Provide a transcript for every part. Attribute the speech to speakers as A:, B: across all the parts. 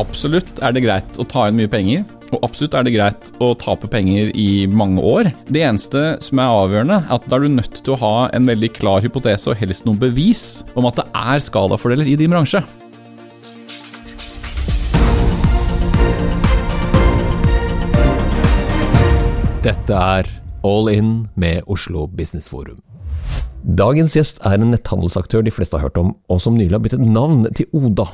A: Absolutt er det greit å ta inn mye penger, og absolutt er det greit å tape penger i mange år. Det eneste som er avgjørende, er at da er du nødt til å ha en veldig klar hypotese og helst noen bevis om at det er skalafordeler i din bransje.
B: Dette er All In med Oslo Business Forum. Dagens gjest er en netthandelsaktør de fleste har hørt om, og som nylig har byttet navn til Oda.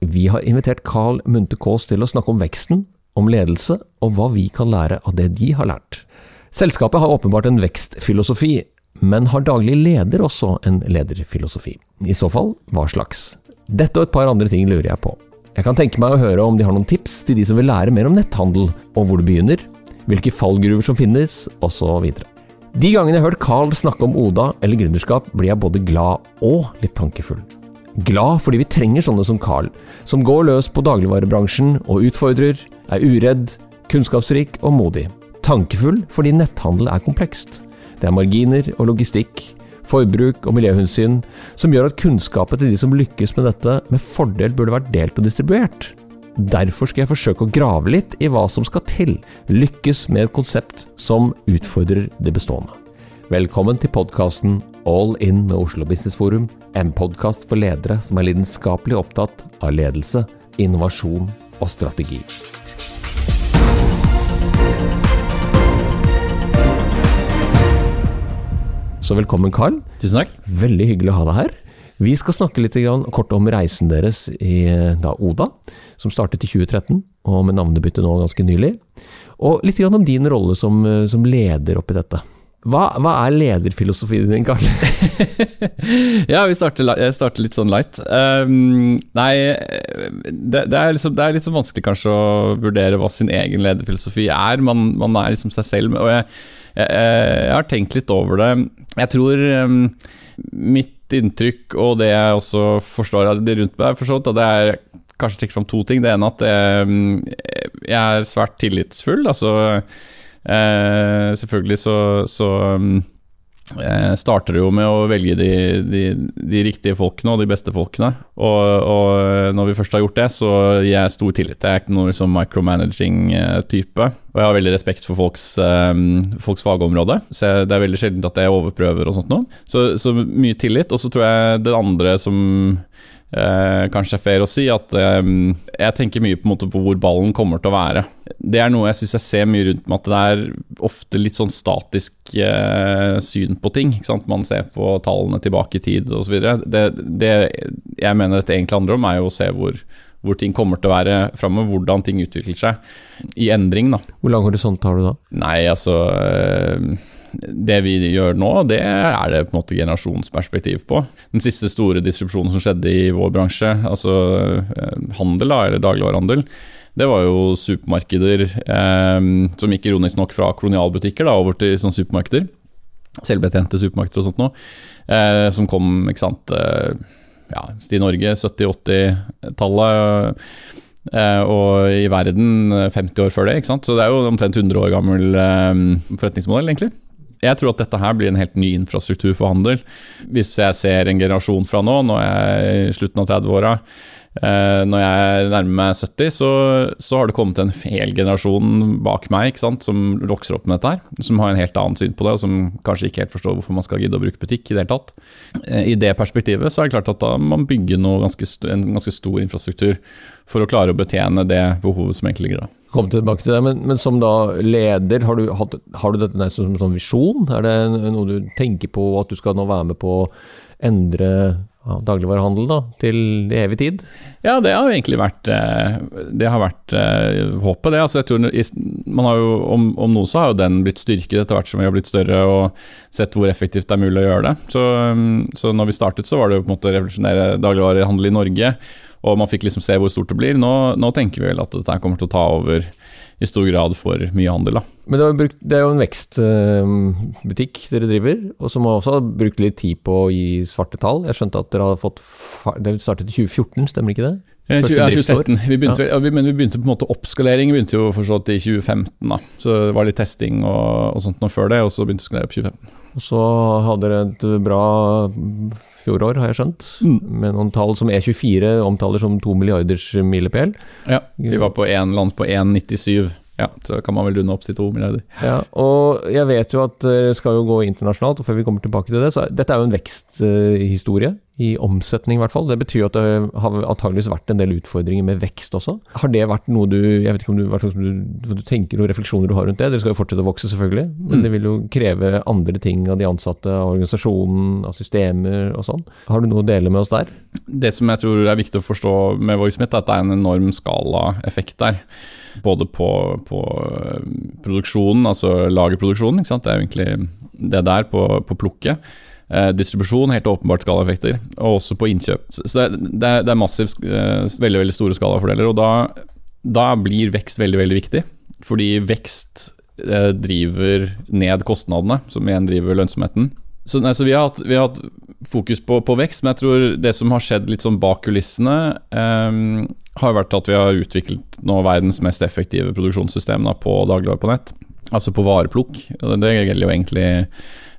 B: Vi har invitert Carl Munthe Kaas til å snakke om veksten, om ledelse og hva vi kan lære av det de har lært. Selskapet har åpenbart en vekstfilosofi, men har daglig leder også en lederfilosofi? I så fall, hva slags? Dette og et par andre ting lurer jeg på. Jeg kan tenke meg å høre om de har noen tips til de som vil lære mer om netthandel, og hvor det begynner, hvilke fallgruver som finnes, osv. De gangene jeg har hørt Carl snakke om Oda eller gründerskap, blir jeg både glad og litt tankefull. Glad fordi vi trenger sånne som Carl, som går løs på dagligvarebransjen og utfordrer, er uredd, kunnskapsrik og modig. Tankefull fordi netthandel er komplekst. Det er marginer og logistikk, forbruk og miljøhensyn som gjør at kunnskapet til de som lykkes med dette, med fordel burde vært delt og distribuert. Derfor skal jeg forsøke å grave litt i hva som skal til, lykkes med et konsept som utfordrer det bestående. Velkommen til podkasten All In med Oslo Business Forum, en podkast for ledere som er lidenskapelig opptatt av ledelse, innovasjon og strategi. Så velkommen, Carl.
A: Tusen takk.
B: Veldig hyggelig å ha deg her. Vi skal snakke litt kort om reisen deres i da, Oda, som startet i 2013, og med navnebytte nå ganske nylig. Og litt om din rolle som, som leder oppi dette. Hva, hva, er lederfilosofien din, Karl?
A: ja, vi starter, jeg starter litt sånn light. Um, nei, det, det, er liksom, det, er litt sånn vanskelig kanskje å vurdere hva sin egen lederfilosofi er. Man, man er liksom seg selv. Og jeg, jeg, jeg, har tenkt litt over det. Jeg tror um, mitt inntrykk, og det jeg også forstår av det rundt meg, forstått, det er kanskje trekke fram to ting. Det ene at jeg, jeg er svært tillitsfull. altså selvfølgelig så, så eh, starter det jo med å velge de, de, de, riktige folkene og de beste folkene. Og, og, når vi først har gjort det, så gir jeg stor tillit. Jeg er ikke noen liksom micromanaging-type. Og jeg har veldig respekt for folks, um, folks fagområde, så det er veldig sjelden at jeg overprøver og sånt noe. Så, så mye tillit. Og så tror jeg det andre som Eh, kanskje fair å si at eh, jeg tenker mye på, på hvor ballen kommer til å være. Det er noe jeg syns jeg ser mye rundt meg, at det er ofte litt sånn statisk eh, syn på ting. Man ser på tallene tilbake i tid osv. Det, det jeg mener dette egentlig handler om, er jo å se hvor, hvor ting kommer til å være framover, hvordan ting utvikler seg i endring. Da.
B: Hvor lang horisont har du da?
A: Nei, altså eh, det vi gjør nå, det er det på en måte generasjonsperspektiv på. Den siste store disrupsjonen som skjedde i vår bransje, altså eh, handel, da, eller dagligvarehandel, det var jo supermarkeder eh, som gikk ironisk nok fra kolonialbutikker da, over til sånn supermarkeder. Selvbetjente supermarkeder og sånt noe. Eh, som kom ikke sant, eh, ja, i Norge 70-80-tallet. Uh, og i verden 50 år før det. ikke sant? Så det er jo omtrent 100 år gammel forretningsmodell, egentlig. Jeg tror at dette her blir en helt ny infrastruktur for handel. Hvis jeg ser en generasjon fra nå, når jeg er i slutten av 30-åra, eh, når jeg nærmer meg 70, så, så, har det kommet en hel generasjon bak meg sant, som vokser opp med dette her. Som har en helt annen syn på det, og som kanskje ikke helt forstår hvorfor man skal gidde å bruke butikk i det hele tatt. Eh, I det perspektivet så er det klart at da man bygger ganske, en ganske stor infrastruktur for å klare å betjene det behovet som egentlig ligger da
B: komme tilbake til det, men, men, som da leder, har du, hatt, har du dette som en sånn visjon? Er det noe du tenker på at du skal nå være med på å endre ja, dagligvarehandel da, til evig tid?
A: Ja, det har jo egentlig vært eh, Det har vært uh, håpet, det. Altså, jeg tror jo, om, om, noe så har jo den blitt styrket etter hvert som vi har blitt større og sett hvor effektivt det er mulig å gjøre det. Så, um, så når vi startet, så var det jo på en måte å revolusjonere dagligvarehandel i Norge. Og man fikk liksom se hvor stort det blir. Nå, nå tenker vi vel at dette kommer til å ta over i stor grad for mye handel. Da.
B: Men det, er jo en vekstbutikk dere driver, og som også har brukt litt tid på å gi svarte tall. Jeg skjønte at dere hadde fått Det startet i 2014, stemmer ikke det?
A: Ja, 2017. Vi begynte, ja. men vi begynte på en måte oppskalering begynte jo forstått i 2015. da. Så det var litt testing og, og sånt nå før det, og så begynte vi å skalere på 2015.
B: Og så hadde dere et bra fjorår, har jeg skjønt,
A: Mm.
B: med noen tall som E24 omtaler som to milliarders milepæl.
A: Ja, vi var på en land på 1,97. Ja, så kan man vel runde opp til to milliarder.
B: Ja, og jeg vet jo at det skal jo gå internasjonalt, og før vi kommer tilbake til det, så dette er jo en veksthistorie, i omsetning i hvert fall. Det betyr at det har antageligvis vært en del utfordringer med vekst også. Har det vært noe du Jeg vet ikke om du, du, du tenker noen refleksjoner du har rundt det? Dere skal jo fortsette å vokse, selvfølgelig, men
A: Mm.
B: det vil jo kreve andre ting av de ansatte, av organisasjonen, av systemer og sånn. Har du noe å dele med oss der?
A: Det som jeg tror er viktig å forstå med Voice-Smith, er at det er en enorm skalaeffekt der. Både på, på produksjonen, altså lagerproduksjonen, det er jo egentlig det der på, på plukket. Eh, distribusjon, helt åpenbart skalaeffekter, og også på innkjøp. Så, det, er, det, er, massivt, eh, veldig veldig store skalafordeler. Og da, da blir vekst veldig, veldig viktig. Fordi vekst eh, driver ned kostnadene, som igjen driver lønnsomheten. Så, nei, så vi, har hatt, vi har hatt fokus på, på, vekst, men jeg tror det som har skjedd litt sånn bak kulissene, har vært at vi har utviklet nå verdens mest effektive produksjonssystem da, på dagligvarer på nett. Altså på vareplukk. Det gjelder jo egentlig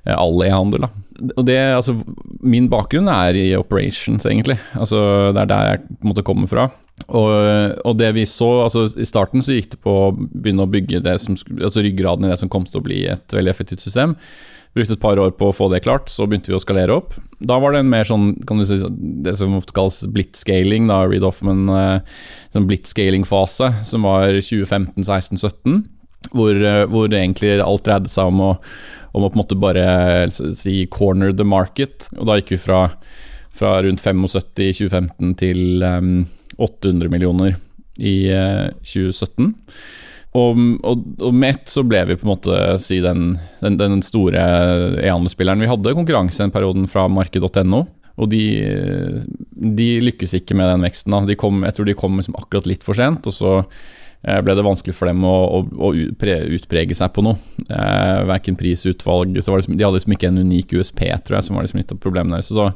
A: all e-handel. da. Og det, altså, min bakgrunn er i operations, egentlig. Altså, det er der jeg måte kommer fra. Og, og, det vi så, altså I starten så gikk det på å begynne å bygge det som, altså ryggraden i det som kom til å bli et veldig effektivt system. Brukte et par år på å få det klart, så begynte vi å skalere opp. Da var det en mer sånn, kan du si, det som ofte kalles blitzscaling, da, Reed Hoffman, eh, sånn blitzscaling-fase, som var 2015, 16, 17. Hvor, hvor egentlig alt dreide seg om å, om å på en måte bare si corner the market. Og da gikk vi fra, fra rundt 75 i 2015 til um, 800 millioner i uh, 2017. Og, og, og, med ett så ble vi på en måte si den, den, den store e-handelsspilleren. Vi hadde konkurranse den perioden fra marked.no. Og de, de, lykkes ikke med den veksten. De kom, jeg tror de kom liksom akkurat litt for sent. Og så ble det vanskelig for dem å, å, å utprege seg på noe. Eh, verken prisutvalg liksom, De hadde liksom ikke en unik USP, tror jeg, som var liksom litt av problemet deres. Så,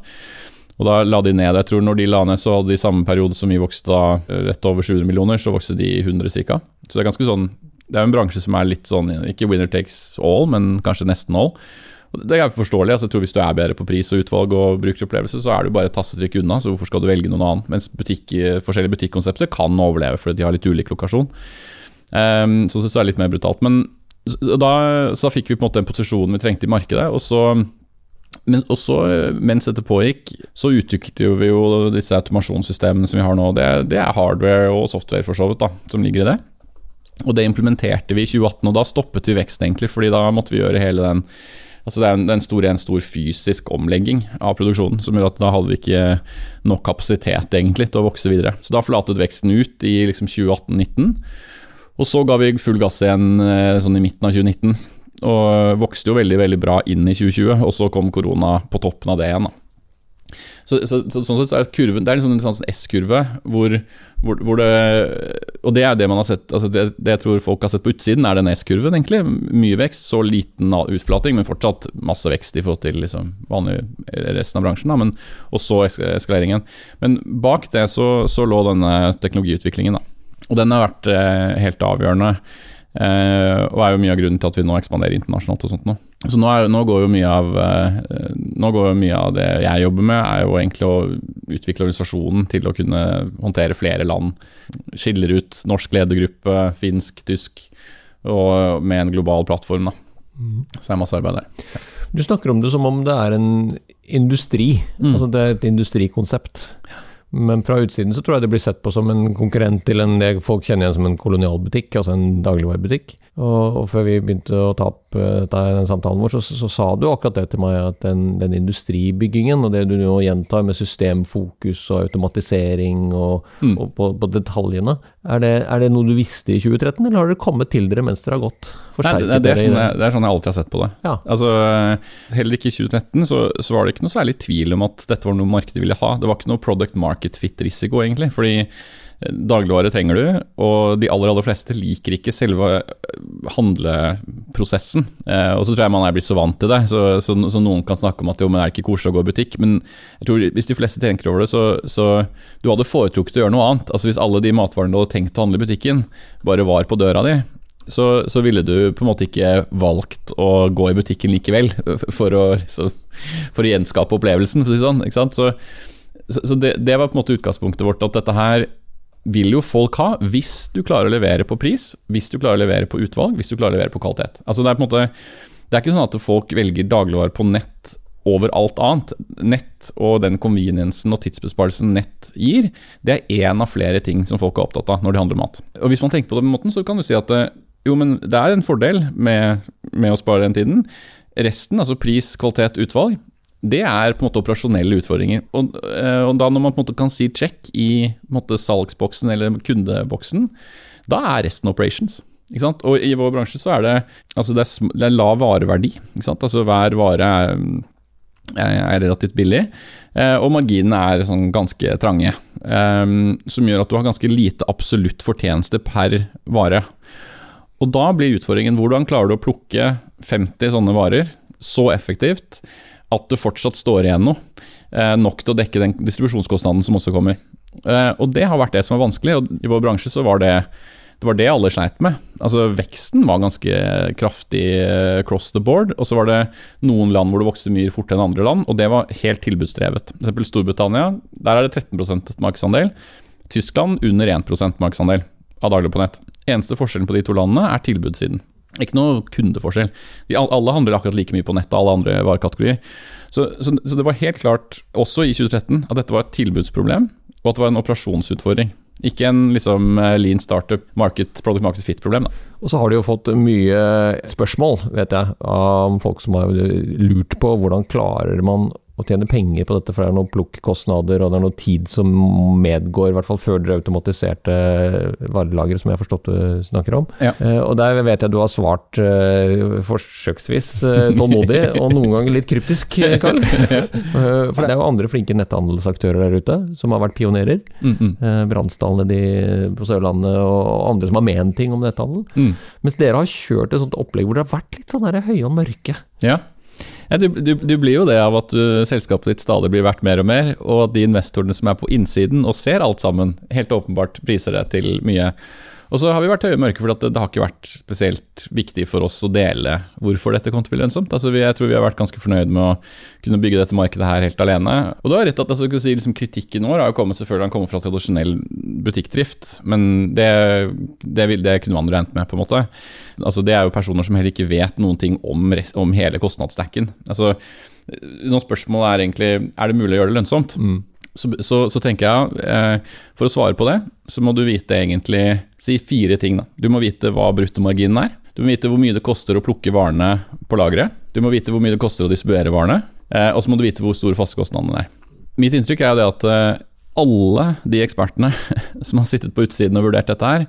A: og da la de ned. Jeg tror når de la ned, så hadde de samme periode som vi vokste da rett over 700 millioner, så vokste de 100 ca. Så det er ganske sånn Det er en bransje som er litt sånn Ikke winner takes all, men kanskje nesten all. Det er forståelig. altså jeg tror Hvis du er bedre på pris og utvalg og brukeropplevelse, så er du bare et tastetrykk unna. Så hvorfor skal du velge noen annen? Mens butikk, forskjellige butikkonsepter kan overleve fordi de har litt ulik lokasjon. Um, så synes jeg det er litt mer brutalt. Men da så fikk vi på en måte den posisjonen vi trengte i markedet. Og så, men også mens dette pågikk, så utviklet vi jo disse automasjonssystemene som vi har nå. Det, det er hardware og software for så vidt da, som ligger i det. Og det implementerte vi i 2018, og da stoppet vi veksten egentlig, fordi da måtte vi gjøre hele den Altså det er en, en, stor, en, stor, fysisk omlegging av produksjonen, som gjør at da hadde vi ikke nok kapasitet egentlig til å vokse videre. Så da forlatet veksten ut i liksom 2018-2019. Og så ga vi full gass igjen sånn i midten av 2019. Og vokste jo veldig veldig bra inn i 2020, og så kom korona på toppen av det igjen. da. Så, så, så, sånn sett er kurven, Det er liksom en sånn S-kurve hvor, hvor, hvor, det Og det er det man har sett altså det, det, jeg tror folk har sett på utsiden, er den S-kurven. egentlig Mye vekst, så liten utflating, men fortsatt masse vekst i forhold til liksom vanlig resten av bransjen. Da, men, og så eskaleringen. Men bak det så, så lå denne teknologiutviklingen. da Og den har vært eh, helt avgjørende. Eh, og er jo mye av grunnen til at vi nå ekspanderer internasjonalt. og sånt nå. Så nå, er, nå, går jo mye av eh, Nå går jo mye av det jeg jobber med, er jo egentlig å utvikle organisasjonen til å kunne håndtere flere land. Skiller ut norsk ledergruppe, finsk, tysk, og med en global plattform. da. Så det er masse arbeid der.
B: Du snakker om det som om det er en industri, mm. altså det er et industrikonsept. Men fra utsiden så tror jeg det blir sett på som en konkurrent til en det folk kjenner igjen som en kolonialbutikk, altså en dagligvarebutikk. Og, og, før vi begynte å ta opp uh, den samtalen vår, så, så, så, sa du akkurat det til meg, at den, den, industribyggingen og det du nå gjentar med systemfokus og automatisering og, mm. og på, på, detaljene, er det, er det, noe du visste i 2013, eller har det kommet til dere mens dere har gått?
A: Nei, det, det, er sånn jeg, det, er sånn jeg, alltid har sett på det.
B: Ja.
A: Altså, heller ikke i 2013 så, så, var det ikke noe særlig tvil om at dette var noe markedet ville ha. Det var ikke noe product market fit-risiko, egentlig. fordi Dagligvare trenger du, og de aller aller fleste liker ikke selve handleprosessen. Eh, og så tror jeg man er blitt så vant til det, så, så, så, noen kan snakke om at jo, men er det ikke koselig å gå i butikk? Men jeg tror hvis de fleste tenker over det, så, så du hadde foretrukket å gjøre noe annet. Altså Hvis alle de matvarene du hadde tenkt å handle i butikken, bare var på døra di, så, så, ville du på en måte ikke valgt å gå i butikken likevel for å, liksom, for å gjenskape opplevelsen, for å si sånn. Ikke sant? Så, så det, det, var på en måte utgangspunktet vårt, at dette her vil jo folk ha hvis du klarer å levere på pris, hvis du klarer å levere på utvalg, hvis du klarer å levere på kvalitet. Altså Det er på en måte Det er ikke sånn at folk velger dagligvarer på nett over alt annet. Nett og den conveniencen og tidsbesparelsen nett gir, det er én av flere ting som folk er opptatt av når de handler mat. Og Hvis man tenker på det på den måten, så kan du si at det, jo, men det er en fordel med, med å spare den tiden. Resten, altså pris, kvalitet, utvalg, det er på en måte operasjonelle utfordringer. Og, eh, og da når man på en måte kan si check i måte, salgsboksen eller kundeboksen, da er resten operations. Og i vår bransje så er det, altså det, er, det er lav vareverdi. Altså hver vare er, er relativt billig, eh, og marginene er sånn ganske trange. Um, som gjør at du har ganske lite absolutt fortjeneste per vare. Og da blir utfordringen hvordan klarer du å plukke 50 sånne varer så effektivt at det fortsatt står igjen noe. Eh, nok til å dekke den distribusjonskostnaden som også kommer. Eh, og det har vært det som er vanskelig, og i vår bransje så var det det var det alle sleit med. Altså Veksten var ganske kraftig eh, cross the board. Og så var det noen land hvor det vokste mye fortere enn andre land, og det var helt tilbudsdrevet. F.eks. Storbritannia, der er det 13% markedsandel. Tyskland under 1 markedsandel av daglig på nett. Eneste forskjellen på de to landene er tilbudssiden. Ikke noe kundeforskjell. De, alle handler akkurat like mye på nettet, alle andre varekategorier. Så, så, så, det var helt klart, også i 2013, at dette var et tilbudsproblem, og at det var en operasjonsutfordring. Ikke en liksom eh, lean startup, market, product market fit-problem.
B: Og så har de jo fått mye spørsmål, vet jeg, av folk som har lurt på hvordan klarer man å tjene penger på dette, for det er noen plukkostnader og det er noe tid som medgår, i hvert fall før dere automatiserte varelagre, som jeg har forstått du snakker om. Ja. Uh, og der vet jeg du har svart uh, forsøksvis uh, tålmodig, og noen ganger litt kryptisk, Karl. for det er jo andre flinke netthandelsaktører der ute som har vært pionerer. Mm -hmm. Bransdal på Sørlandet og andre som har ment ting om netthandel. Mm. Mens dere har kjørt et sånt opplegg hvor det har vært litt sånn høye og mørke.
A: Ja. Ja, du, du, du, blir jo det av at du, selskapet ditt stadig blir verdt mer og mer, og at de investorene som er på innsiden og ser alt sammen, helt åpenbart priser det til mye. Og så har vi vært høye og mørke for det, det, har ikke vært spesielt viktig for oss å dele hvorfor dette kommer til å bli lønnsomt. Altså vi, jeg tror vi har vært ganske fornøyd med å kunne bygge dette markedet her helt alene. Og du har rett at altså, si, liksom, Kritikken vår har jo kommet selvfølgelig han kommer fra tradisjonell butikkdrift, men det, det, vil, det kunne man regnet med, på en måte. Altså, det er jo personer som heller ikke vet noen ting om, om hele kostnadsstacken. Altså, noen spørsmål er egentlig er det mulig å gjøre det lønnsomt. Mm så, så, så, tenker jeg, eh, for å svare på det, så må du vite egentlig Si fire ting. da. Du må vite hva bruttomarginen er. Du må vite hvor mye det koster å plukke varene på lageret. Du må vite hvor mye det koster å distribuere varene. Eh, og så må du vite hvor store fastekostnadene er. Mitt inntrykk er det at eh, alle de ekspertene som har sittet på utsiden og vurdert dette her,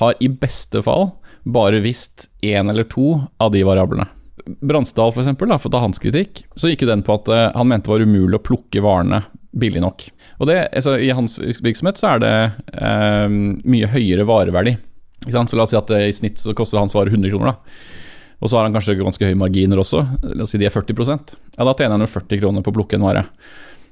A: har i beste fall bare visst én eller to av de variablene. Bransdal, for eksempel, da, for å ta hans kritikk, så gikk den på at uh, han mente det var umulig å plukke varene billig nok. Og det, altså, I hans virksomhet så er det eh, mye høyere vareverdi. Så la oss si at i snitt så koster hans vare 100 kroner. da. Og så har han kanskje ganske høye marginer også. La oss si de er 40 Ja, Da tjener han jo 40 kroner på å plukke en vare.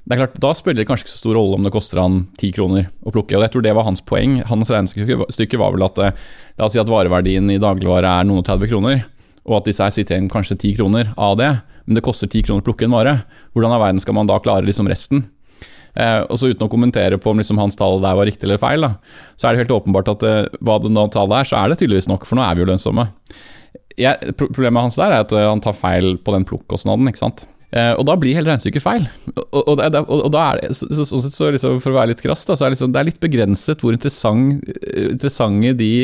A: Det er klart, Da spiller det kanskje ikke så stor rolle om det koster han 10 kroner å plukke. og Jeg tror det var hans poeng. Hans regnestykke var vel at la oss si at vareverdien i dagligvare er noen og 30 kroner og at disse her sitter igjen kanskje ti kroner av det, men det koster ti kroner å plukke en vare. Hvordan av verden skal man da klare liksom resten? Eh, og så Uten å kommentere på om liksom hans tall der var riktig eller feil, da, så er det helt åpenbart at eh, hva det nå tallet er, så er det tydeligvis nok, for nå er vi jo lønnsomme. Jeg, problemet hans der er at uh, han tar feil på den plukkostnaden. ikke sant? Eh, og da blir hele regnestykket feil. Og, og, og, og da er det, så, så, så, så liksom, For å være litt krass, da, så er det, liksom, det er litt begrenset hvor interessant, interessante de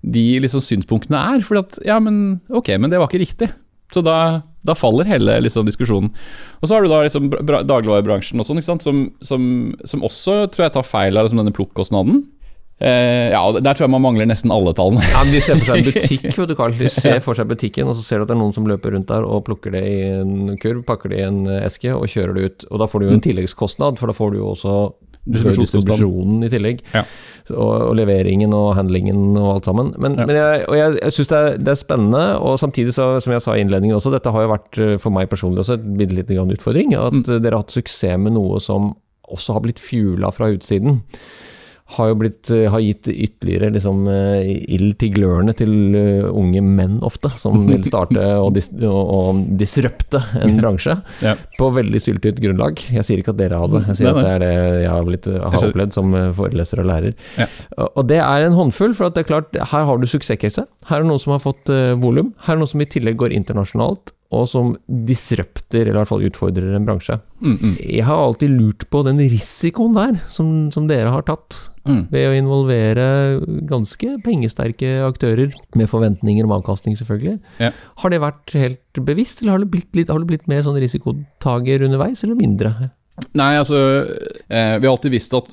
A: de liksom synspunktene er. At ja, men ok, men det var ikke riktig. Så da, da faller hele liksom, diskusjonen. Og så har du da liksom dagligvarebransjen og sånn, som, som, som, også tror jeg tar feil av liksom, denne plukkostnaden. Eh, ja, Der tror jeg man mangler nesten alle tallene.
B: Ja, men De ser for seg en butikk, vet du Carl. De ser for seg butikken, og så ser du at det er noen som løper rundt der og plukker det i en kurv, pakker det i en eske og kjører det ut. Og da får du jo en tilleggskostnad, for da får du jo også distribusjonen i tillegg. Ja. Og, og, leveringen og handlingen og alt sammen. Men, ja. men jeg, og jeg, jeg syns det, det, er spennende, og samtidig, så, som jeg sa i innledningen også, dette har jo vært eh, for meg personlig også en bitte liten utfordring. At mm. dere har hatt suksess med noe som også har blitt fjula fra utsiden. Har jo blitt, eh, har gitt ytterligere liksom, eh, ild til glørne til eh, unge menn ofte, som vil starte og, dis og, disrupte en bransje
A: Ja.
B: på veldig syltynt grunnlag. Jeg sier ikke at dere har det, jeg sier
A: Nei,
B: at det er det jeg har, blitt, har opplevd som foreleser og lærer.
A: Ja.
B: Og- det er en håndfull, for det er klart, her har du suksesscase. Her er noen som har fått volum. Her er noen som i tillegg går internasjonalt, og som disrupter, eller i hvert fall utfordrer en bransje.
A: Mm, mm,
B: Jeg har alltid lurt på den risikoen der, som, som dere har tatt,
A: mm.
B: ved å involvere ganske pengesterke aktører, med forventninger om avkastning, selvfølgelig.
A: Ja.
B: Har det vært helt bevisst, eller har det blitt, litt, har det blitt mer sånn risikotager underveis, eller mindre?
A: Nei, altså eh, Vi har alltid visst at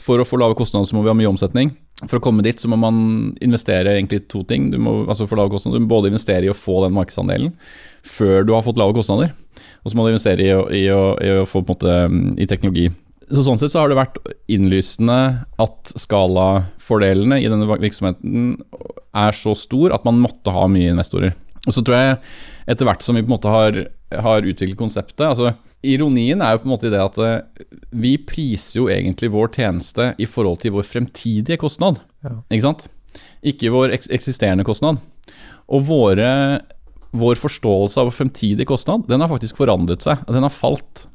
A: for å få lave kostnader, så må vi ha mye omsetning. For å komme dit, så må man investere egentlig to ting. Du må, altså for lave kostnader, du må både investere i å få den markedsandelen før du har fått lave kostnader, og så må du investere i i, i i å få måte mm, i teknologi. Så Sånn sett så har det vært innlysende at skalafordelene i denne virksomheten er så stor at man måtte ha mye investorer. Og så tror jeg etter hvert som vi på en måte har, har utviklet konseptet altså Ironien er jo på en måte i det at eh, vi priser jo egentlig vår tjeneste i forhold til vår fremtidige kostnad.
B: Ja.
A: Ikke sant? Ikke vår eksisterende kostnad. Og våre, vår forståelse av fremtidig kostnad, den har faktisk forandret seg. Den har falt.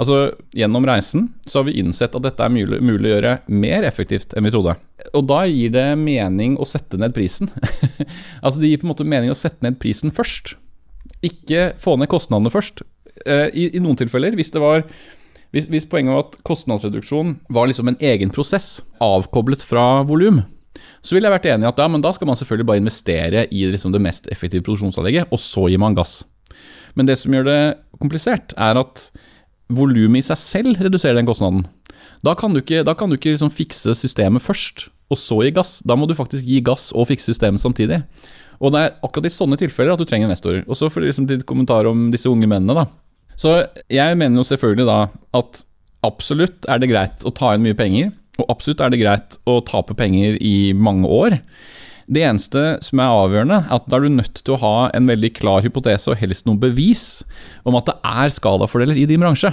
A: Altså, Gjennom reisen så har vi innsett at dette er mulig, mulig å gjøre mer effektivt enn vi trodde. Og da gir det mening å sette ned prisen. altså Det gir på en måte mening å sette ned prisen først. Ikke få ned kostnadene først. Eh, I, I noen tilfeller, hvis det var hvis, hvis poenget var at kostnadsreduksjon var liksom en egen prosess, avkoblet fra volum, så ville jeg vært enig i at ja, da skal man selvfølgelig bare investere i liksom det mest effektive produksjonsanlegget, og så gir man gass. Men det som gjør det komplisert, er at volumet i seg selv reduserer den kostnaden. Da kan du ikke, kan du ikke liksom fikse systemet først, og så gi gass. Da må du faktisk gi gass og fikse systemet samtidig. Og det er akkurat i sånne tilfeller at du trenger investorer. Og så for liksom ditt kommentar om disse unge mennene, da. Så jeg mener jo selvfølgelig da at absolutt er det greit å ta inn mye penger, og absolutt er det greit å tape penger i mange år. Det eneste som er avgjørende, er at da er du nødt til å ha en veldig klar hypotese og helst noen bevis om at det er skalafordeler i din bransje.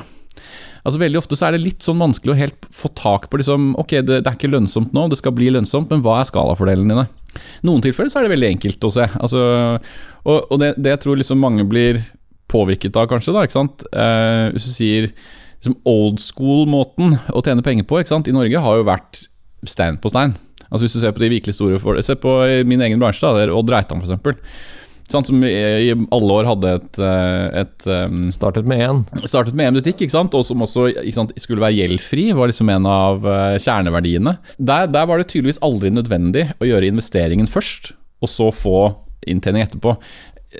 A: Altså Veldig ofte så er det litt sånn vanskelig å helt få tak på liksom, Ok, det, det er ikke lønnsomt nå, det skal bli lønnsomt, men hva er skalafordelene dine? Noen tilfeller så er det veldig enkelt å se. Altså, og og det, det jeg tror liksom mange blir påvirket av, kanskje, da, ikke sant? Eh, hvis du sier liksom old school-måten å tjene penger på ikke sant? i Norge, har jo vært stein på stein. Altså Hvis du ser på de virkelig store for, Se på min egen bransje, da, der Odd Reitan f.eks. Sånn, som i, alle år hadde et, eh, et um,
B: Startet med én.
A: Startet med en butikk, ikke sant? og som også ikke sant, skulle være gjeldfri. Var liksom en av eh, kjerneverdiene. Der, der var det tydeligvis aldri nødvendig å gjøre investeringen først, og så få inntjening etterpå.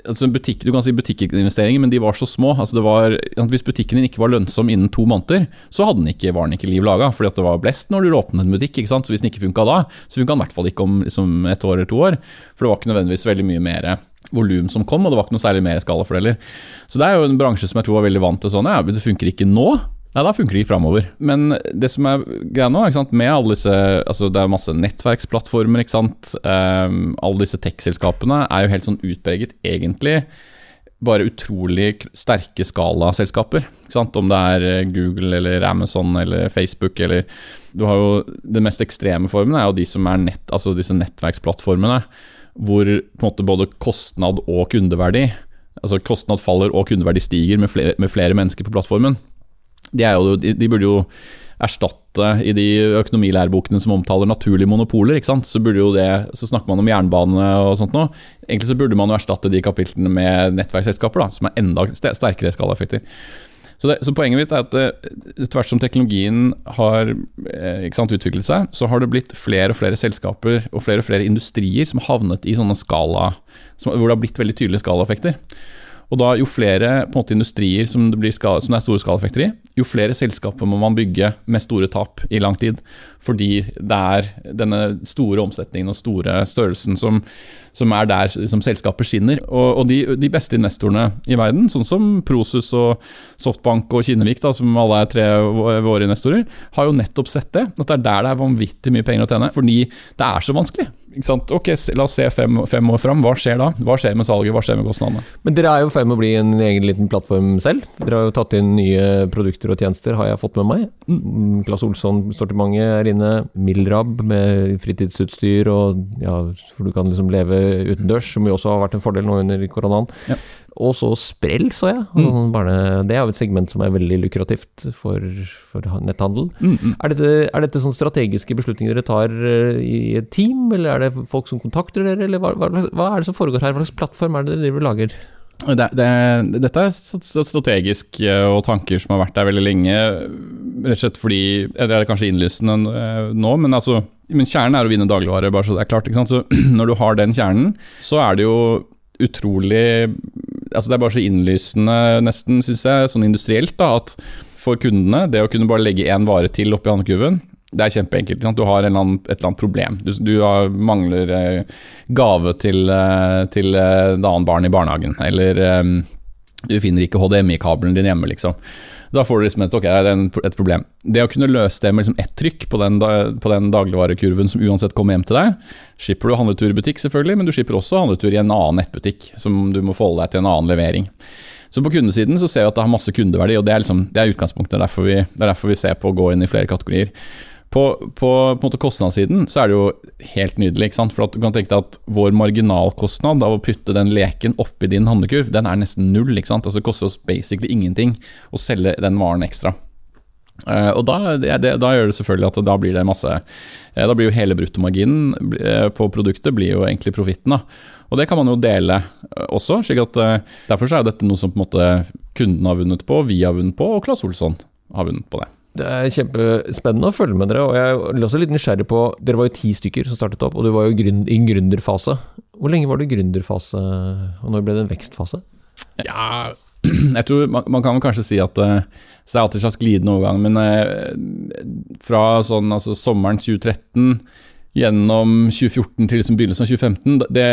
A: Altså butikk, du kan si butikkinvesteringer, men de var så små. Altså var, hvis butikken din ikke var lønnsom innen to måneder, så hadde den ikke, var den ikke liv laga. Fordi det var blest når du åpnet en butikk. Så hvis den ikke funka da, så funka den i hvert fall ikke om liksom, et år eller to år. For det var ikke nødvendigvis veldig mye mer volum som kom, og det var ikke noe særlig mer skalafordeler. Så det er jo en bransje som jeg tror var veldig vant til sånn Ja, det funker ikke nå. Nei, da funker de framover. Men det som er greia nå, med alle disse altså Det er masse nettverksplattformer, ikke sant. Um, alle disse tech-selskapene er jo helt sånn utpreget, egentlig bare utrolig sterke skalaselskaper. Om det er eh, Google eller Amazon eller Facebook eller Du har jo Den mest ekstreme formen er jo de som er nett, altså disse nettverksplattformene, hvor på en måte både kostnad og kundeverdi Altså kostnad faller og kundeverdi stiger med flere, med flere mennesker på plattformen. De, jo, de, de burde jo erstatte i de økonomilærebokene som omtaler naturlige monopoler. ikke sant? Så, burde jo det, så snakker man om jernbane og sånt nå. Egentlig så burde man jo erstatte de kapitlene med nettverksselskaper, da, som er enda sterkere skalaeffekter. Så, det, så poenget mitt er at eh, tvert som teknologien har eh, sant, utviklet seg, så har det blitt flere og flere selskaper og flere og flere industrier som har havnet i sånne skala, som, hvor det har blitt veldig tydelige skalaeffekter. Og da Jo flere måte, industrier som det, skala, som det er store skalaeffekter i, jo flere selskaper må man bygge med store tap i lang tid. Fordi det er denne store omsetningen og store størrelsen som, som er der liksom, selskaper skinner. Og, og de, de, beste investorene i verden, sånn som Prosus og Softbank og Kinnevik, da, som alle er tre våre investorer, har jo nettopp sett det. At det er der det er vanvittig mye penger å tjene. Fordi det er så vanskelig. Ok, La oss se fem, fem år fram. Hva skjer da? Hva skjer med salget? Hva skjer med kostnadene?
B: Men dere er jo ferd med å bli en egen liten plattform selv. Dere har jo tatt inn nye produkter og tjenester, har jeg fått med meg. Mm. Claes Olsson-sortimentet er inne. Milrab med fritidsutstyr og ja, hvor du kan liksom leve utendørs, som jo også har vært en fordel nå under koronaen.
A: Ja.
B: Og så sprell, så jeg. Altså, barne, det er jo et segment som er veldig lukrativt for, for netthandel.
A: Mm, mm.
B: Er dette, er dette sånn strategiske beslutninger dere tar eh, i et team, eller er det folk som kontakter dere, eller hva, hva, hva er det som foregår her? Hva slags plattform er det dere driver lager?
A: Det, det, dette er strategisk eh, og tanker som har vært der veldig lenge. Rett og slett fordi Det er kanskje innlysende eh, nå, men, altså, men kjernen er å vinne dagligvare. bare så det er klart? Så Når du har den kjernen, så er det jo utrolig altså Det er bare så innlysende, nesten, syns jeg, sånn industrielt, da, at for kundene, det å kunne bare legge én vare til oppi handlekurven, det er kjempeenkelt. Du har eller annen, et eller annet problem. Du, du har, mangler eh, gave til, eh, til eh, et annet barn i barnehagen. Eller um, du finner ikke HDMI-kabelen din hjemme, liksom. Da får du liksom et, okay, det er et problem. Det å kunne løse det med liksom ett trykk på den, på den dagligvarekurven som uansett kommer hjem til deg, Skipper du handletur i butikk, selvfølgelig, men du skipper også handletur i en annen nettbutikk, som du må forholde deg til en annen levering. Så på kundesiden så ser vi at det har masse kundeverdi, og det er, liksom, det er utgangspunktet. Er derfor vi, det er derfor vi ser på å gå inn i flere kategorier. På, på, på måte kostnadssiden så er det jo helt nydelig. For du kan tenke deg at Vår marginalkostnad av å putte den leken oppi din handlekurv, den er nesten null. Altså Det koster oss basically ingenting å selge den varen ekstra. Uh, og da, det, da gjør det selvfølgelig at da blir det masse uh, Da blir jo hele bruttomarginen eh, på produktet blir jo egentlig profitten. Og det kan man jo dele også. slik at Derfor så er dette noe som på en måte kunden har vunnet på, vi har vunnet på, og Claes Olsson har vunnet på det.
B: Det er kjempespennende å følge med dere, og jeg er også litt nysgjerrig på Dere var jo ti stykker som startet opp, og du var jo grunn, i en gründerfase. Hvor lenge var du i gründerfase, og når ble det en vekstfase?
A: Ja, jeg tror man, man kan kanskje si at Så det er alltid en slags glidende overgang, men eh, fra sånn altså sommeren 2013 gjennom 2014 til liksom begynnelsen av 2015, det,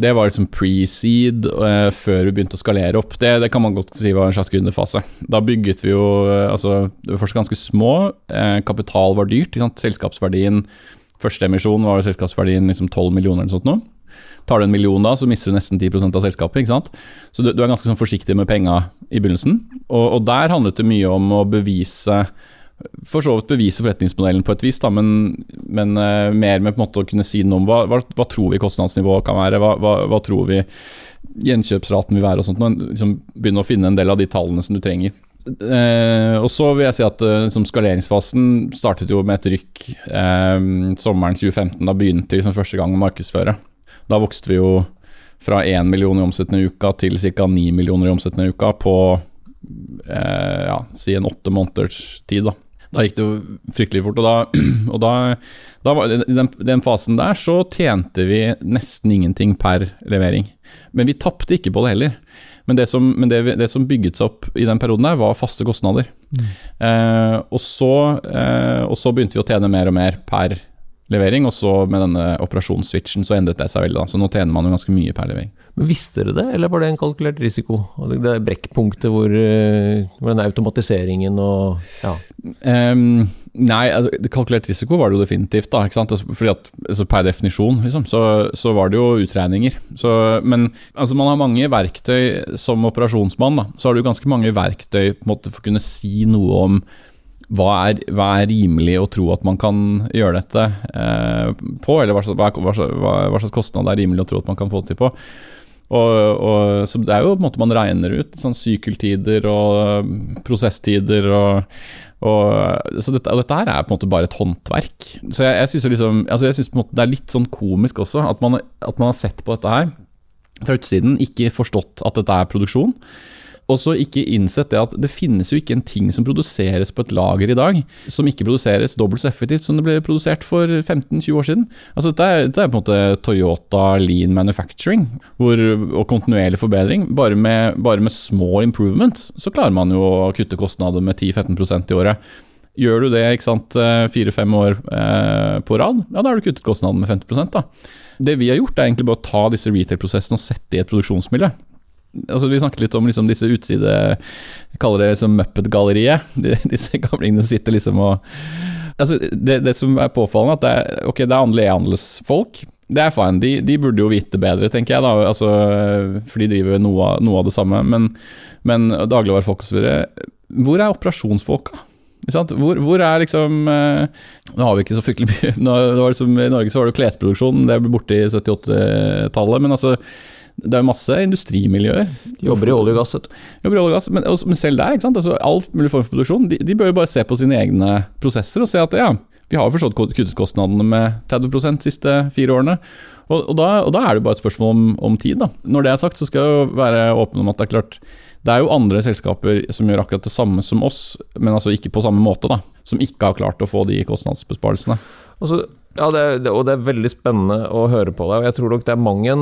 A: det var liksom pre-seed eh, før vi begynte å skalere opp. Det, det kan man godt si var en slags gründerfase. Da bygget vi jo eh, altså, Det var først ganske små, eh, kapital var dyrt. Sant? Selskapsverdien Første emisjon var selskapsverdien liksom 12 millioner eller noe sånt. Nå. Tar du en million da, så mister du nesten 10% av selskapet. ikke sant? Så du, du er ganske sånn forsiktig med penga i begynnelsen. Og, og der handlet det mye om å bevise for så vidt bevise forretningsmodellen på et vis, da, men, men uh, mer med på en måte å kunne si noe om hva, hva, hva tror vi kostnadsnivået kan være, hva, hva, tror vi gjenkjøpsraten vil være og sånt. Men liksom begynne å finne en del av de tallene som du trenger. Uh, og så vil jeg si at uh, skaleringsfasen startet jo med et rykk sommeren 2015. Da begynte vi liksom første gang å markedsføre. Da vokste vi jo fra 1 million i omsetning i uka til ca. 9 millioner i omsetning i uka på ja, si en åtte måneders tid. da. Da gikk det jo fryktelig fort. Og da, og da, da var, I den, den fasen der så tjente vi nesten ingenting per levering. Men vi tapte ikke på det heller. Men det som, men det, det som bygget seg opp i den perioden der, var faste kostnader. Eh, og, så, eh, og så begynte vi å tjene mer og mer per levering, og så med denne operasjonsswitchen så endret det seg veldig. da, Så nå tjener man jo ganske mye per levering.
B: Men Visste dere det, eller var det en kalkulert risiko? Det det er brekkpunktet hvor, eh, hvor den automatiseringen og ja.
A: Um, nei, altså, kalkulert risiko var det jo definitivt. da, ikke sant? Altså, fordi at, altså, Per definisjon liksom, så, så var det jo utregninger. Så, men altså, man har mange verktøy som operasjonsmann. da, Så har du ganske mange verktøy på en måte, for å kunne si noe om hva er, hva er rimelig å tro at man kan gjøre dette eh, på, eller hva hva, hva, slags- kostnad er rimelig å tro at man kan få til på. Og, og, så Det er jo på en måte man regner ut sånn sykkeltider og eh, prosesstider og, og så dette, og dette her er på en måte bare et håndverk. Så jeg, jeg syns liksom, altså det er litt sånn komisk også, at man, at man har sett på dette her fra utsiden, ikke forstått at dette er produksjon. Og så ikke innsett det at det finnes jo ikke en ting som produseres på et lager i dag, som ikke produseres dobbelt så effektivt som det ble produsert for 15-20 år siden. Altså Dette er, dette er på en måte Toyota lean manufacturing hvor, og kontinuerlig forbedring. Bare med, bare med små improvements så klarer man jo å kutte kostnader med 10-15% i året. Gjør du det ikke sant, fire-fem år eh, på rad, ja da har du kuttet kostnaden med 50 da. Det vi har gjort, er egentlig bare å ta disse retail-prosessene og sette i et produksjonsmiljø. Altså, vi snakket litt om liksom, disse utside kaller det liksom Muppet-galleriet. Disse gamlingene sitter liksom og altså, det, det som er påfallende, at det er, okay, det er e-handelsfolk. det er fine. De, de, burde jo vite bedre, tenker jeg, da. Altså, for de driver noe, noe av det samme. Men, men dagligvarefolk osv. Hvor er operasjonsfolka? Hvor, hvor, er liksom eh, Nå har vi ikke så fryktelig mye nå, liksom, I Norge så var det klesproduksjon, det ble borte i 78-tallet. Men altså, det er jo masse industrimiljøer.
B: Jobber i olje og gass, vet du.
A: Jobber i olje og gass, men, men selv der, ikke sant? Altså, alt mulig form for produksjon, de, de, bør jo bare se på sine egne prosesser og se at ja, vi har forstått kuttet kostnadene med 30 de siste fire årene. Og, og, da, og, da, er det bare et spørsmål om, om, tid. da. Når det er sagt, så skal jeg jo være åpen om at det er klart det er jo andre selskaper som gjør akkurat det samme som oss, men altså ikke på samme måte, da. Som ikke har klart å få de kostnadsbesparelsene.
B: Altså, ja, det, det, og det er veldig spennende å høre på deg. og Jeg tror nok det er mange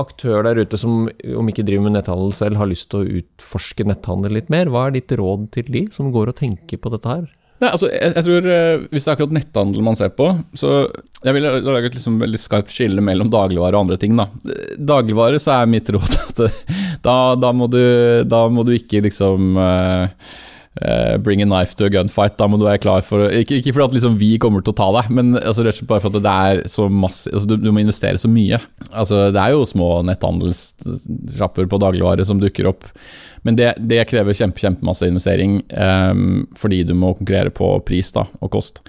B: aktør der ute som, om ikke driver med netthandel selv, har lyst til å utforske netthandel litt mer. Hva er ditt råd til de som går og tenker på dette her?
A: Nei, altså, jeg, jeg, tror eh, Hvis det er akkurat netthandel man ser på, så jeg vil lage et liksom veldig skarpt skille mellom dagligvare og andre ting. da. Dagligvare så er mitt råd at da, da, må, du, da må du ikke liksom uh, uh, bring a knife to a gunfight. Da må du være klar for Ikke, ikke fordi liksom vi kommer til å ta deg, men altså, rett og slett bare for at det er så masse altså, du, du, må investere så mye. Altså, det er jo små netthandelssjapper på dagligvare som dukker opp. Men det, det krever kjempe, kjempemasse investering, um, fordi du må konkurrere på pris da, og kost.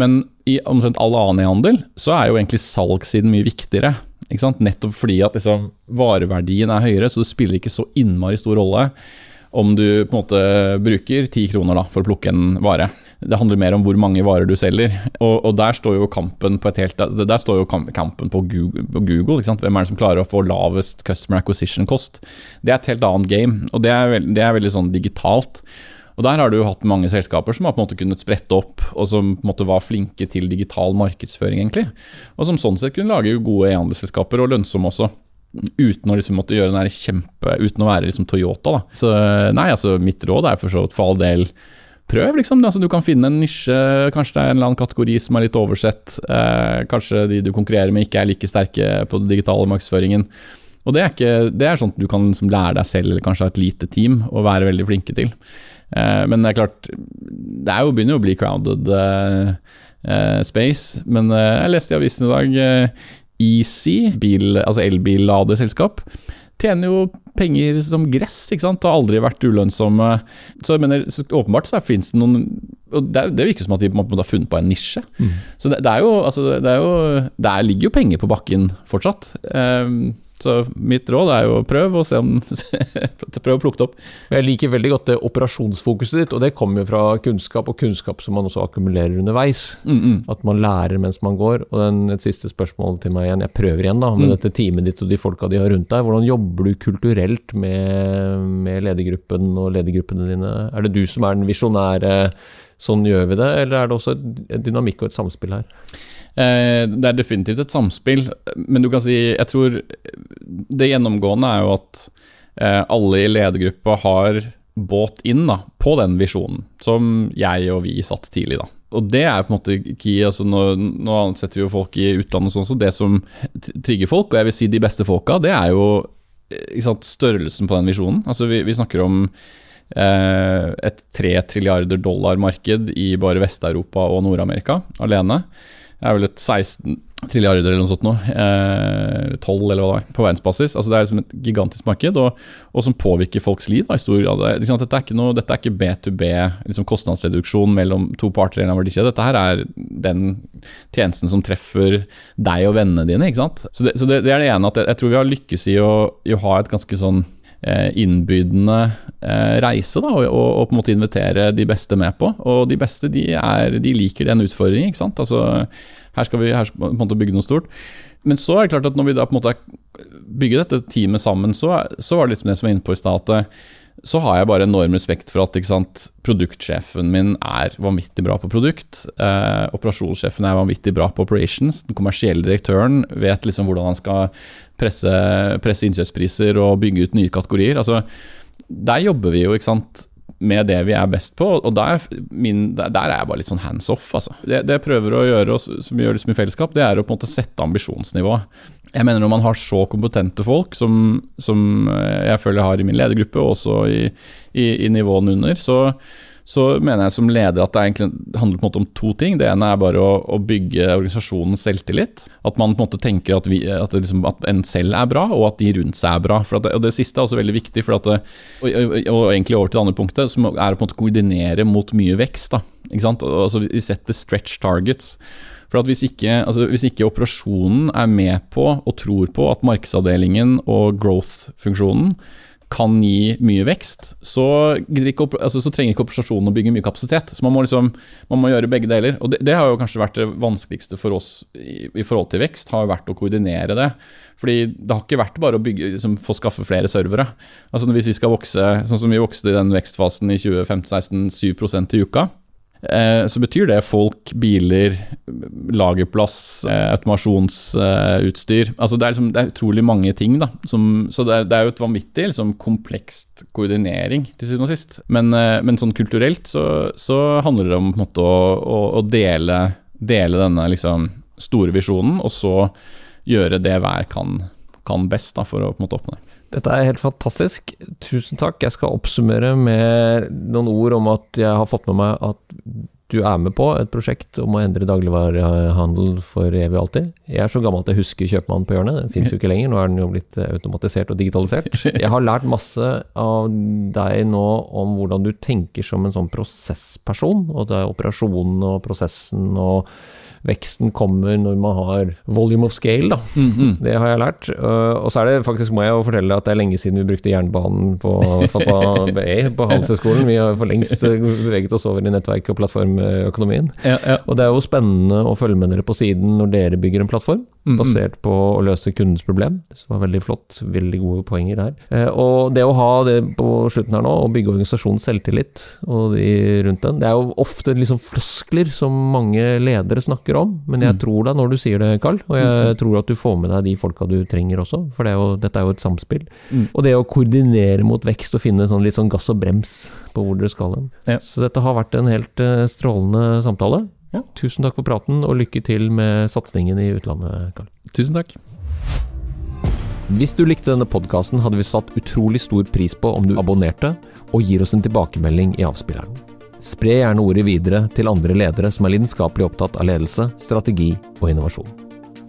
A: Men i omtrent all annen handel så er jo egentlig salgssiden mye viktigere. Nettopp fordi at liksom, vareverdien er høyere, så det spiller ikke så innmari stor rolle om du på en måte bruker ti kroner da, for å plukke en vare. Det handler mer om hvor mange varer du selger. Og, og der står jo kampen på helt står jo kampen på Google. På Google Hvem er det som klarer å få lavest customer acquisition cost? Det er et helt annet game, og det er, veld, det er veldig sånn digitalt. Og Der har du jo hatt mange selskaper som har på en måte kunnet sprette opp, og som på en måte var flinke til digital markedsføring, egentlig. Og som sånn sett kunne lage gode e-handelsselskaper, og lønnsomme også. Uten å liksom måtte gjøre den kjempe Uten å være liksom Toyota. da. Så nei, altså mitt råd er for så vidt for all del prøv, liksom. Altså, du kan finne en nisje, kanskje det er en eller annen kategori som er litt oversett. Eh, kanskje de du konkurrerer med ikke er like sterke på den digitale markedsføringen. Og det er, ikke, det er sånt du kan liksom lære deg selv, eller kanskje ha et lite team, og være veldig flinke til. Eh, men det er klart, det er jo, begynner jo å bli crowded eh, eh space. Men eh, jeg leste i avisen i dag eh, Easy, bil, altså elbilladeselskap tjener jo penger som gress, ikke sant, har aldri vært ulønnsomme. Så jeg mener, så åpenbart så finnes det noen og det, det, virker som at de har funnet på en nisje. Mm. Så det, det, er jo, altså, det er jo Der ligger jo penger på bakken fortsatt. Um, så mitt råd er jo å prøve, og se om, prøv å plukke det opp.
B: Jeg liker veldig godt det operasjonsfokuset ditt, og det kommer jo fra kunnskap, og kunnskap som man også akkumulerer underveis. Mm -mm. At man lærer mens man går. Og den, et siste spørsmål til meg igjen, jeg prøver igjen da, med mm. dette teamet ditt og de folka de har rundt deg. Hvordan jobber du kulturelt med, med ledergruppen og ledergruppene dine? Er det du som er den visjonære, sånn gjør vi det, eller er det også et dynamikk og et samspill her?
A: Eh, det er definitivt et samspill, men du kan si Jeg tror det gjennomgående er jo at eh, alle i ledergruppa har båt inn da, på den visjonen, som jeg og vi satt tidlig. da. Og det er på en måte key. altså Nå, nå ansetter vi jo folk i utlandet, sånn, så det som trigger folk, og jeg vil si de beste folka, det er jo sant, størrelsen på den visjonen. Altså Vi, vi snakker om eh, et tre trilliarder dollar-marked i bare Vest-Europa og Nord-Amerika alene er vel et 16 trilliarder eller noe sånt nå. Eh, 12 eller hva det er, på verdensbasis. Altså Det er liksom et gigantisk marked, og, og som påvirker folks liv da, i stor grad. Liksom, dette, er noe, dette er ikke B2B, liksom kostnadsreduksjon mellom to parter eller verdikjede. Dette her er den tjenesten som treffer deg og vennene dine. ikke sant? Så det, så det, det er det ene, at jeg, jeg, tror vi har lykkes i å, i å ha et ganske sånn innbydende eh, reise, da, og, og, på en måte invitere de beste med på. Og de beste de, er, de liker den utfordringen. ikke sant? Altså her skal vi her på en måte bygge noe stort. Men så er det klart at når vi da på en måte bygger dette teamet sammen, så, så var det litt som det som var inne på i stad, så har jeg bare enorm respekt for at sant, produktsjefen min er vanvittig bra på produkt. Eh, operasjonssjefen er vanvittig bra på operations. Den kommersielle direktøren vet liksom hvordan han skal presse, presse innkjøpspriser og bygge ut nye kategorier. Altså, der jobber vi jo, ikke sant med det vi er best på, og der, min, der er jeg bare litt sånn hands off. Altså. Det, det, jeg prøver å gjøre, som vi gjør liksom i fellesskap, det er å på en måte sette ambisjonsnivået. Jeg mener Når man har så kompetente folk som, som eh, jeg føler jeg har i min ledergruppe, og også i, i, i nivåene under, så, så mener jeg som leder at det egentlig handler på en måte om to ting. Det ene er bare å, å bygge organisasjonens selvtillit. At man på en måte tenker at, vi, at, liksom, at, en selv er bra, og at de rundt seg er bra. Det, og Det siste er også veldig viktig, det, og, og, og, egentlig over til det andre punktet, som er å på en måte koordinere mot mye vekst. Da, altså, vi setter stretch targets. For hvis ikke, altså hvis ikke, operasjonen er med på og tror på at markedsavdelingen og growth-funksjonen kan gi mye vekst, så, altså, så, trenger ikke operasjonen å bygge mye kapasitet. Så man må, liksom, man må gjøre begge deler. Og det, det, har jo kanskje vært det vanskeligste for oss i, i, forhold til vekst, har jo vært å koordinere det. Fordi det har ikke vært bare å bygge, liksom, få skaffe flere servere. Altså Hvis vi skal vokse, sånn som vi vokste i den vekstfasen i 2015-2016, 7% i uka, så betyr det folk, biler, lagerplass, eh, automasjonsutstyr. Altså det, er liksom, det er utrolig mange ting. Da, som, så det er, det er, jo et vanvittig liksom, komplekst koordinering, til syvende og sist. Men, eh, men sånn kulturelt så, så, handler det om måte, å, å, å, dele, dele denne liksom, store visjonen, og så gjøre det hver kan, kan best da, for å på en måte oppnå det.
B: Dette er helt fantastisk. Tusen takk. Jeg skal oppsummere med noen ord om at jeg har fått med meg at du er med på et prosjekt om å endre dagligvarehandel for evig og alltid. Jeg er så gammel at jeg husker kjøpmannen på hjørnet. Den fins jo ikke lenger, nå er den jo blitt automatisert og digitalisert. Jeg har lært masse av deg nå om hvordan du tenker som en sånn prosessperson. Og det er operasjonen og prosessen og veksten kommer når man har volume of scale, da. Mm -hmm. Det har jeg lært. Uh, og så er det faktisk, må jeg jo fortelle at det er lenge siden vi brukte jernbanen på, på, på Handelshøyskolen. Vi har for lengst beveget oss over i nettverk- og plattformøkonomien. Ja, ja. Og det er jo spennende å følge med dere på siden når dere bygger en plattform. Mm -hmm. Basert på å løse kundens problem. Det var veldig flott. Veldig gode poenger her. Uh, og det å ha det på slutten her nå, å bygge organisasjonens selvtillit og de rundt den, det er jo ofte liksom floskler som mange ledere snakker om, men jeg mm. tror deg når du sier det, Carl. Og jeg mm. tror at du får med deg de folka du trenger også, for det er jo, dette er jo et samspill. Mm. Og det å koordinere mot vekst og finne sånn litt sånn gass og brems på hvor dere skal hen. Ja. Så dette har vært en helt uh, strålende samtale. Ja. Tusen takk for praten, og lykke til med satsingen i utlandet, Karl.
A: Tusen takk.
B: Hvis du likte denne podkasten, hadde vi satt utrolig stor pris på om du abonnerte og gir oss en tilbakemelding i avspilleren. Spre gjerne ordet videre til andre ledere som er lidenskapelig opptatt av ledelse, strategi og innovasjon.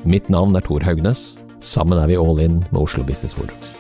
B: Mitt navn er Tor Haugnes. Sammen er vi all in med Oslo Business Forum.